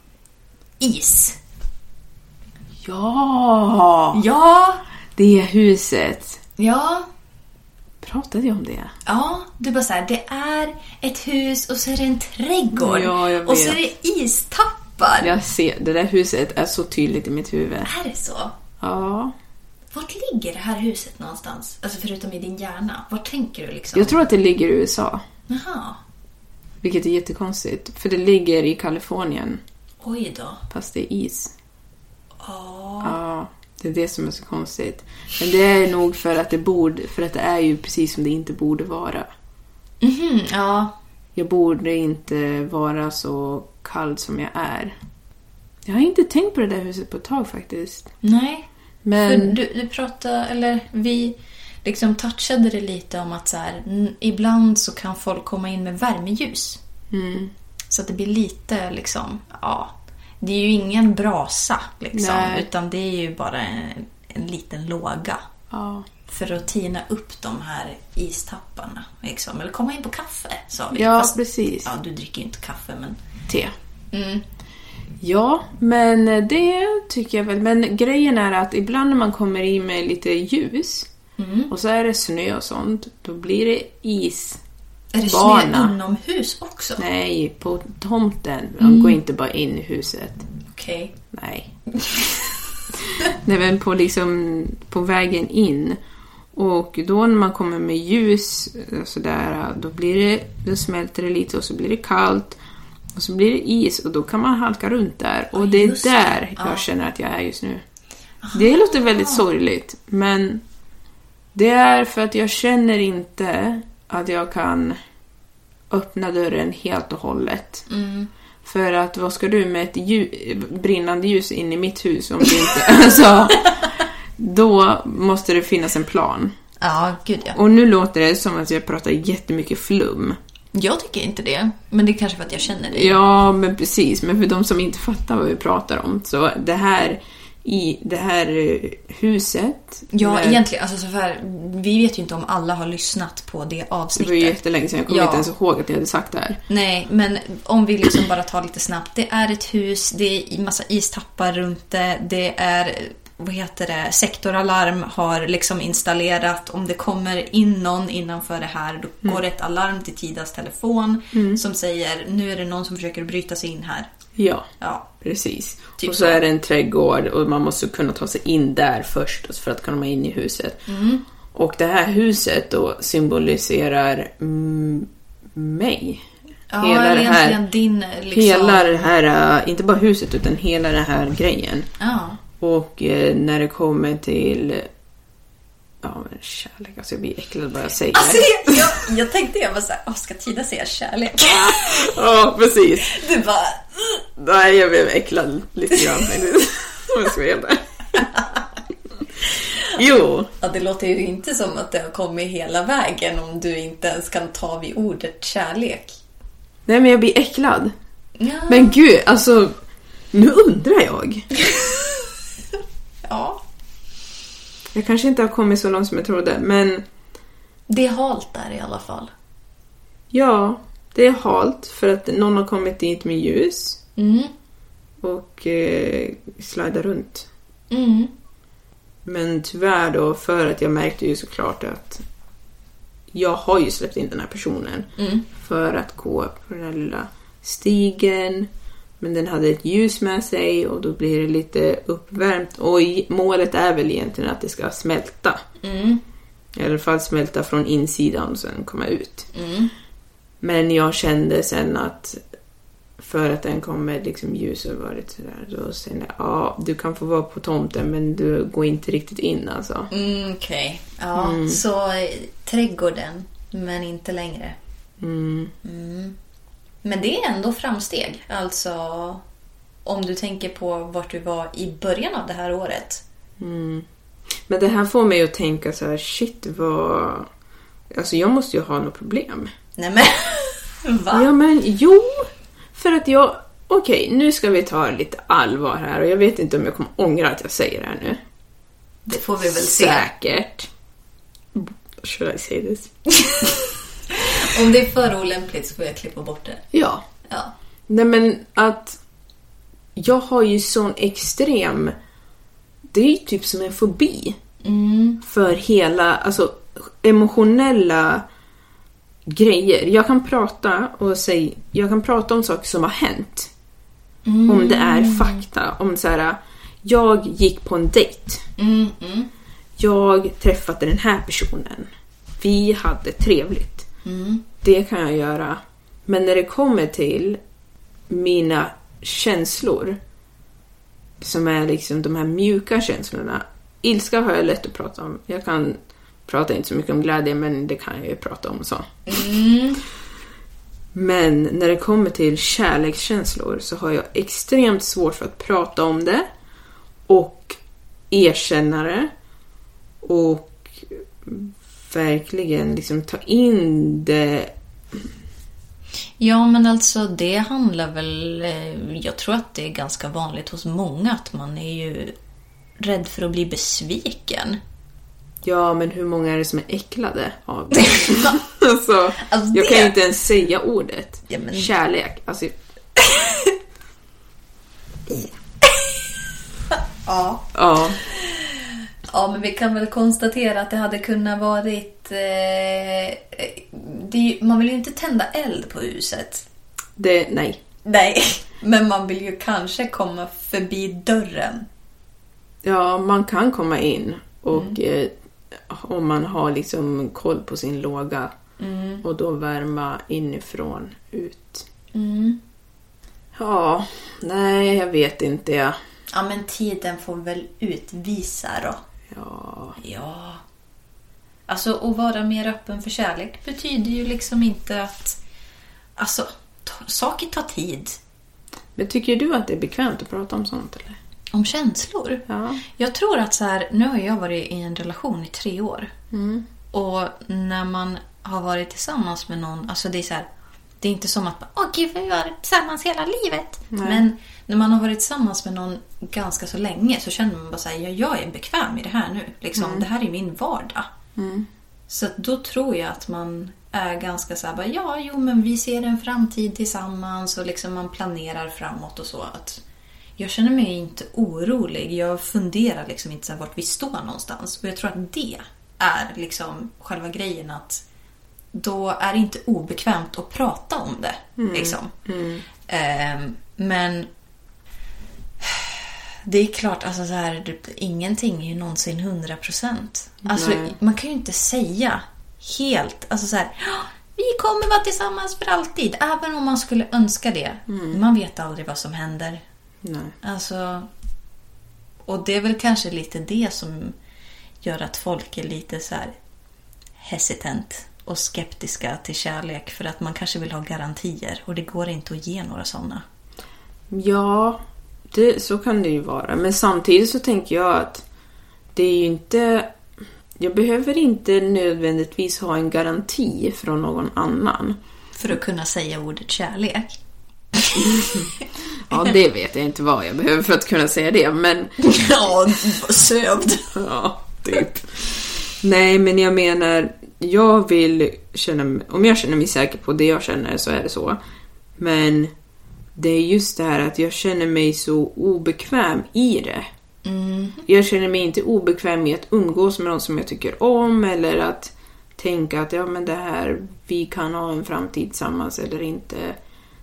is. Ja! Ja, Det huset. ja, Pratade jag om det? ja. Du bara så här, det är ett hus och så är det en trädgård. Ja, jag Och så är vet. det istappar. Jag ser, det där huset är så tydligt i mitt huvud. Är det så? Ja. Vart ligger det här huset någonstans? Alltså förutom i din hjärna. Vart tänker du liksom? Jag tror att det ligger i USA. Jaha. Vilket är jättekonstigt. För det ligger i Kalifornien. Oj då. Fast det är is. Ja. Ja, det är det som är så konstigt. Men det är nog för att det borde, för att det är ju precis som det inte borde vara. Mhm, ja. Jag borde inte vara så kall som jag är. Jag har inte tänkt på det där huset på ett tag faktiskt. Nej. För Men du, du pratade, eller vi liksom touchade det lite om att så här, ibland så kan folk komma in med värmeljus. Mm. Så att det blir lite liksom, ja. Det är ju ingen brasa liksom. Nej. Utan det är ju bara en, en liten låga. ja, För att tina upp de här istapparna. Liksom. Eller komma in på kaffe, sa vi. ja Fast- precis. Ja, du dricker ju inte kaffe, men... Te. Mm. Ja, men det tycker jag väl. Men grejen är att ibland när man kommer in med lite ljus Mm. och så är det snö och sånt, då blir det is. Är det snö Bana. inomhus också? Nej, på tomten. De går inte bara in i huset. Okej. Nej. Nej, men på, liksom, på vägen in. Och då när man kommer med ljus och sådär, då, blir det, då smälter det lite och så blir det kallt. Och så blir det is och då kan man halka runt där. Och det är just där jag känner att jag är just nu. Det låter väldigt sorgligt, men det är för att jag känner inte att jag kan öppna dörren helt och hållet. För att vad ska du med ett lju- brinnande ljus in i mitt hus om du inte... <laughs> alltså, då måste det finnas en plan. Ja, gud ja. Och nu låter det som att jag pratar jättemycket flum. Jag tycker inte det. Men det är kanske för att jag känner det. Ja, men precis. Men för de som inte fattar vad vi pratar om. Så det här i det här eh, huset. Ja, med- egentligen. Alltså, så här, vi vet ju inte om alla har lyssnat på det Det var ju avsnittet. jättelänge sedan. Jag kommer Ja. inte ens ihåg att jag hade sagt det här. Nej, men om vi liksom bara tar lite snabbt. Det är ett hus, det är massa istappar runt det. Det är, vad heter det, sektoralarm har liksom installerat. Om det kommer in någon innanför det här, då går det ett alarm till Tidas telefon som säger nu är det någon som försöker bryta sig in här. Ja, Ja, precis. Typ och så, så. är det en trädgård och man måste kunna ta sig in där först för att komma in i huset. Mm. Och det här huset då symboliserar mig. ja Hela det här- egentligen din liksom... Hela det här, äh, inte bara huset utan hela den här grejen. Ja. Och eh, när det kommer till Ja men kärlek, alltså jag blir äcklad bara jag säger Alltså, det. jag, jag, tänkte jag var såhär, åh ska Tida säga kärlek? <laughs> Ja precis. Du bara, Nej jag blev äcklad lite grann faktiskt. <laughs> Om jag ska vara helt ärlig. Jo, ja, det låter ju inte som att det har kommit hela vägen om du inte ens kan ta vid ordet kärlek. nej men jag blir äcklad. Ja. Men gud, alltså nu undrar jag. <laughs> ja. Jag kanske inte har kommit så långt som jag trodde, men Det är halt där i alla fall. Ja, det är halt för att någon har kommit dit med ljus Mm. och eh, slidar runt. Mm. Men tyvärr då, för att jag märkte ju såklart att jag har ju släppt in den här personen Mm. för att gå på den här lilla stigen. Men den hade ett ljus med sig och då blir det lite uppvärmt. Och målet är väl egentligen att det ska smälta. Mm. I alla fall smälta från insidan och sen komma ut. Mm. Men jag kände sen att för att den kom med liksom ljus och var det sådär, då kände jag ja, du kan få vara på tomten men du går inte riktigt in alltså. Mm, Okej. Ja, så eh, trädgården, men inte längre. Mm. Mm. Men det är ändå framsteg. Alltså, om du tänker på vart du var i början av det här året. Men det här får mig att tänka så här, shit vad... Alltså jag måste ju ha något problem. Nej men, <laughs> va? Ja men jo, för att jag... Okej, nu ska vi ta lite allvar här och jag vet inte om jag kommer ångra att jag säger det här nu. Det får vi väl se. Säkert. Should I say this? <laughs> <laughs> Om det är för olämpligt så får jag klippa bort det. Ja. Ja. Nej men att jag har ju sån extrem... Det är ju typ som en fobi. För hela, alltså emotionella grejer. Jag kan prata och säga, jag kan prata om saker som har hänt. Om det är fakta. Om så här, jag gick på en dejt. Mm, mm, Jag träffade den här personen. Vi hade trevligt. Mm. Det kan jag göra. Men när det kommer till mina känslor, som är liksom de här mjuka känslorna. Ilska har jag lätt att prata om. Jag kan prata inte så mycket om glädje, men det kan jag ju prata om så. Men när det kommer till kärlekskänslor så har jag extremt svårt för att prata om det och erkänna det och verkligen liksom ta in det. Ja, men alltså det handlar väl... eh, Jag tror att det är ganska vanligt hos många att man är ju rädd för att bli besviken. Ja, men hur många är det som är äcklade av det? <laughs> alltså, Alltså, jag kan det- ju inte ens säga ordet. Ja, men- Kärlek. Alltså, <laughs> Ja. ja. Ja, men vi kan väl konstatera att det hade kunnat varit... Eh, det, man vill ju inte tända eld på huset. Det, nej. Nej, <laughs> men man vill ju kanske komma förbi dörren. Ja, man kan komma in och eh, om man har liksom koll på sin låga och då värma inifrån ut. Ja, nej, jag vet inte. Ja. Ja, men tiden får väl utvisa då. Ja, Ja. Alltså, att vara mer öppen för kärlek betyder ju liksom inte att... Alltså, ta, saker tar tid. men tycker du att det är bekvämt att prata om sånt eller? Om känslor? Ja. Jag tror att så här, nu har jag varit i en relation i tre år. Och när man har varit tillsammans med någon, alltså det är så här, det är inte som att åh gud vi har varit tillsammans hela livet. Men när man har varit tillsammans med någon ganska så länge så känner man bara så här, ja, jag är bekväm i det här nu. Liksom, Det här är min vardag. Så att då tror jag att man är ganska så här, bara, ja, jo, men vi ser en framtid tillsammans och liksom man planerar framåt och så. Att jag känner mig inte orolig. Jag funderar liksom inte så här vart vi står någonstans. Och jag tror att det är liksom själva grejen att då är det inte obekvämt att prata om det. Liksom. Ehm, men det är klart, alltså så här, det- ingenting är ju någonsin 100 procent. Alltså, Nej. man kan ju inte säga helt, alltså så här, "Ja, vi kommer vara tillsammans för alltid. Även om man skulle önska det. Man vet aldrig vad som händer. Nej. Alltså, och det är väl kanske lite det som gör att folk är lite så här hesitant och skeptiska till kärlek för att man kanske vill ha garantier och det går inte att ge några sådana. Ja, det, så kan det ju vara. Men samtidigt så tänker jag att det är ju inte... Jag behöver inte nödvändigtvis ha en garanti från någon annan. För att kunna säga ordet kärlek. <laughs> Ja, det vet jag inte vad jag behöver för att kunna säga det, men... <laughs> Ja, sövd. Ja, typ. Nej, men jag menar... jag vill känna mig, om jag känner mig säker på det jag känner så är det så. Men det är just det här att jag känner mig så obekväm i det. Jag känner mig inte obekväm med att umgås med någon som jag tycker om eller att tänka att ja men det här, vi kan ha en framtid tillsammans eller inte.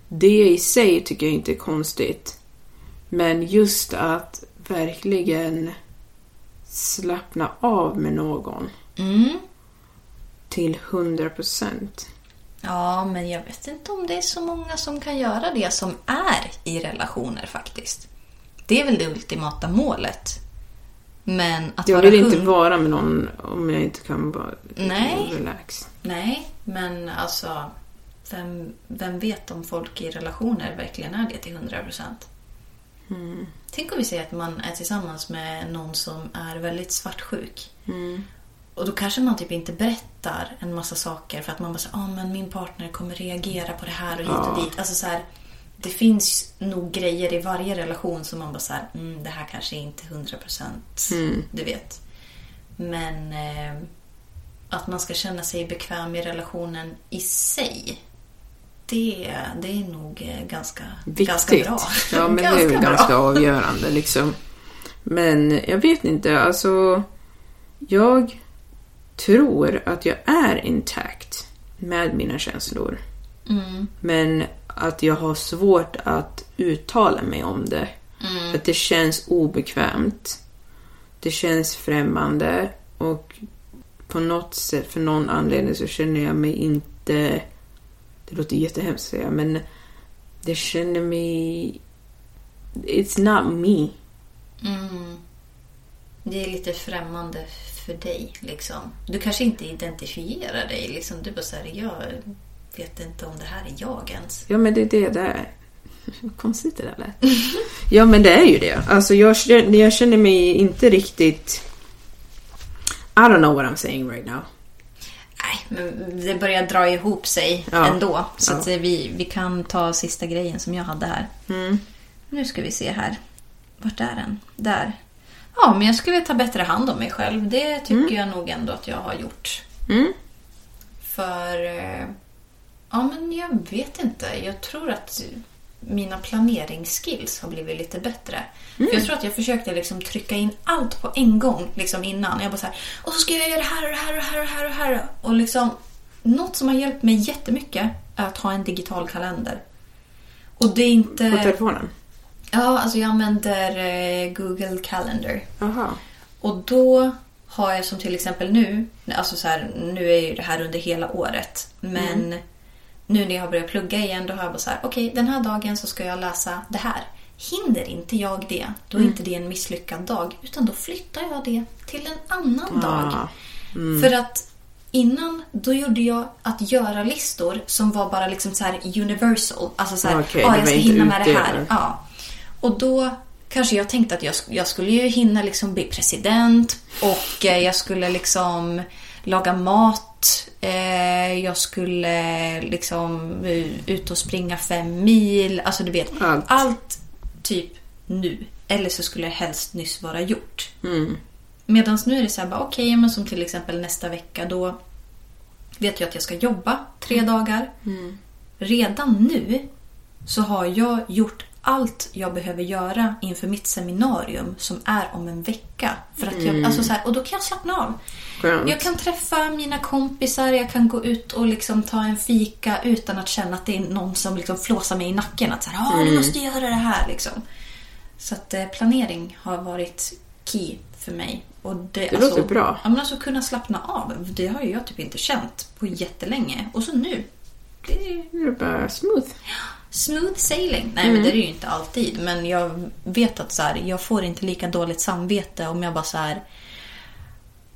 Det i sig tycker jag inte är konstigt. Men just att verkligen slappna av med någon. Till 100 procent. Ja, men jag vet inte om det är så många som kan göra det som är i relationer faktiskt. Det är väl det ultimata målet. Men att Jag vara vill inte hund- vara med någon om jag inte kan bara Nej. relax. Nej, men alltså... Vem, vem vet om folk i relationer verkligen är det till 100 procent? Tänk om vi säger att man är tillsammans med någon som är väldigt svartsjuk. Och då kanske man typ inte berättar en massa saker för att man bara säger ah, men min partner kommer reagera på det här och hit och dit. Alltså så här, det finns nog grejer i varje relation som man bara så här, mm, det här kanske inte är 100 procent, du vet. Men eh, att man ska känna sig bekväm i relationen i sig. Det, det är nog eh, ganska, Viktigt. ganska bra. Ja, <laughs> men det är väl ganska avgörande liksom. Men jag vet inte, alltså. Jag tror att jag är intakt med mina känslor. Mm. Men att jag har svårt att uttala mig om det. Mm. För att det känns obekvämt. Det känns främmande. Och på något sätt, för någon anledning så känner jag mig inte... Det låter jättehemskt att säga, men det känner mig... It's not me. Mm. Det är lite främmande för dig. Liksom. Du kanske inte identifierar dig. Liksom. Du bara säger jag vet inte om det här är jag ens. Ja, men det är det det är. <laughs> Konstigt det där lät. Ja, men det är ju det. Alltså, jag, känner- jag känner mig inte riktigt... I don't know what I'm saying right now. Nej, men det börjar dra ihop sig Ja. ändå. Så Ja. att eh, vi, vi kan ta sista grejen som jag hade här. Mm. Nu ska vi se här. Vart är den? Där. Ja, men jag skulle ta bättre hand om mig själv. Det tycker jag nog ändå att jag har gjort. Mm. För... eh, Ja, men jag vet inte. Jag tror att mina planeringsskills har blivit lite bättre. För jag tror att jag försökte liksom trycka in allt på en gång liksom innan. Jag bara så här, och så ska jag göra det här och det här och det här och det här och det här. Och liksom, något som har hjälpt mig jättemycket är att ha en digital kalender. Och det är inte... På telefonen? Ja, alltså jag använder eh, Google Calendar. Jaha. Och då har jag som till exempel nu, alltså så här, nu är ju det här under hela året. Men nu när jag har börjat plugga igen då har jag bara så här, okej den här dagen så ska jag läsa det här. Hinner inte jag det, då är inte det en misslyckad dag. Utan då flyttar jag det till en annan dag. Ah. För att innan då gjorde jag att göra-listor som var bara liksom så här universal. Alltså så här, Okej, ja, det jag ska hinna med det här. Ja. Och då kanske jag tänkte att jag, jag skulle ju hinna liksom bli president och eh, jag skulle liksom laga mat. Eh, jag skulle liksom eh, ut och springa fem mil. Alltså du vet, Allt. allt typ nu. Eller så skulle det helst nyss vara gjort. Mm. Medan nu är det så här, okej, men som till exempel nästa vecka då vet jag att jag ska jobba tre dagar. Redan nu så har jag gjort allt jag behöver göra inför mitt seminarium som är om en vecka. För att jag, alltså så här, och då kan jag slappna av. Skönt. Jag kan träffa mina kompisar, jag kan gå ut och liksom ta en fika utan att känna att det är någon som liksom flåsar mig i nacken. Att så här, "Ah, du måste göra det här. Liksom. Så att eh, planering har varit key för mig. Och det, Det låter bra. Ja, men alltså kunna slappna av. Det har ju jag typ inte känt på jättelänge. Och så nu. Det är Det är bara smooth. Smooth sailing. Nej, men det är det ju inte alltid. Men jag vet att så här, jag får inte lika dåligt samvete om jag bara så här...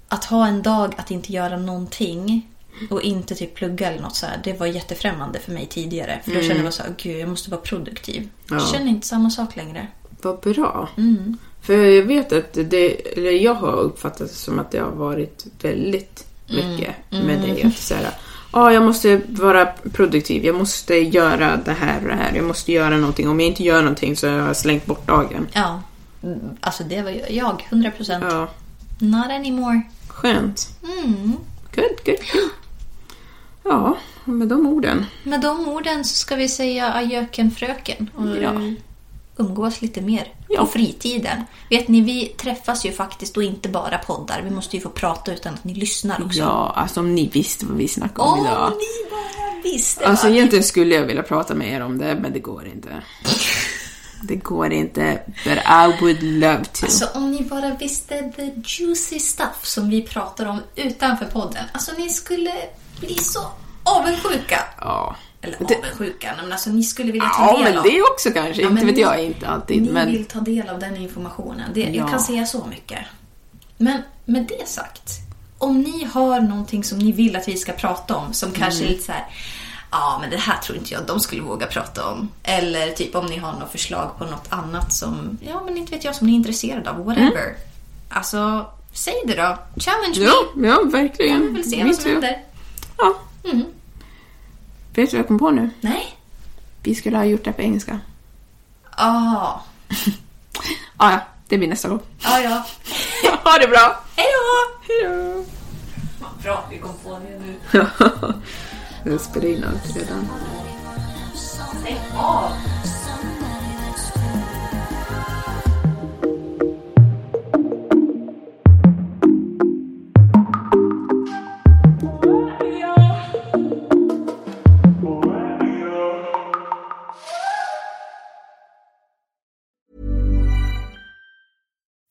Att ha en dag att inte göra någonting och inte typ plugga eller något så här, det var jättefrämmande för mig tidigare. För då kände jag så här, gud jag måste vara produktiv. Jag Ja. känner inte samma sak längre. Vad bra. Mm. För jag vet att det, eller jag har uppfattat det som att det har varit väldigt mycket med dig. Att så här, ah, jag måste vara produktiv, jag måste göra det här och det här, jag måste göra någonting. Om jag inte gör någonting så har jag slängt bort dagen. Ja, alltså det var jag, 100 procent. Ja, Not anymore. skönt. Mm. Good, good, good. Ja, med de orden. Med de orden så ska vi säga adjöken fröken och Ja. umgås lite mer Ja. På fritiden. Vet ni, vi träffas ju faktiskt och inte bara poddar. Vi måste ju få prata utan att ni lyssnar också. Ja, alltså om ni visste vad vi snackade om Om idag. ni bara visste Alltså va? egentligen skulle jag vilja prata med er om det, men det går inte. <laughs> Det går inte, but I would love to. Alltså om ni bara visste the juicy stuff som vi pratar om utanför podden. Alltså ni skulle bli så avundsjuka. ja. Eller Det- avundsjuka, men alltså ni skulle vilja ta Ja, del men av. det också kanske. Ja, inte men vet ni- jag, inte alltid. Ni Men vill ta del av den informationen. Det, Ja. Jag kan säga så mycket. Men med det sagt, om ni har någonting som ni vill att vi ska prata om som kanske är Mm. lite så här. Ja, men det här tror inte jag de skulle våga prata om. Eller typ om ni har något förslag på något annat som, ja men inte vet jag, som ni är intresserade av. Whatever. Alltså, säg det då. Challenge Mm. ja, me. ja, Vi verkligen. vill se vad som händer. Ja. Mm. Vet du vad jag kom på nu? Nej? Vi skulle ha gjort det på engelska. Ah. <laughs> Ah, ja, det blir nästa gång. Ja, ja. <laughs> ha det bra! Hej då! Hejdå! Vad bra vi kom på det nu. <laughs> Jag spelar in allt redan. Stäng av!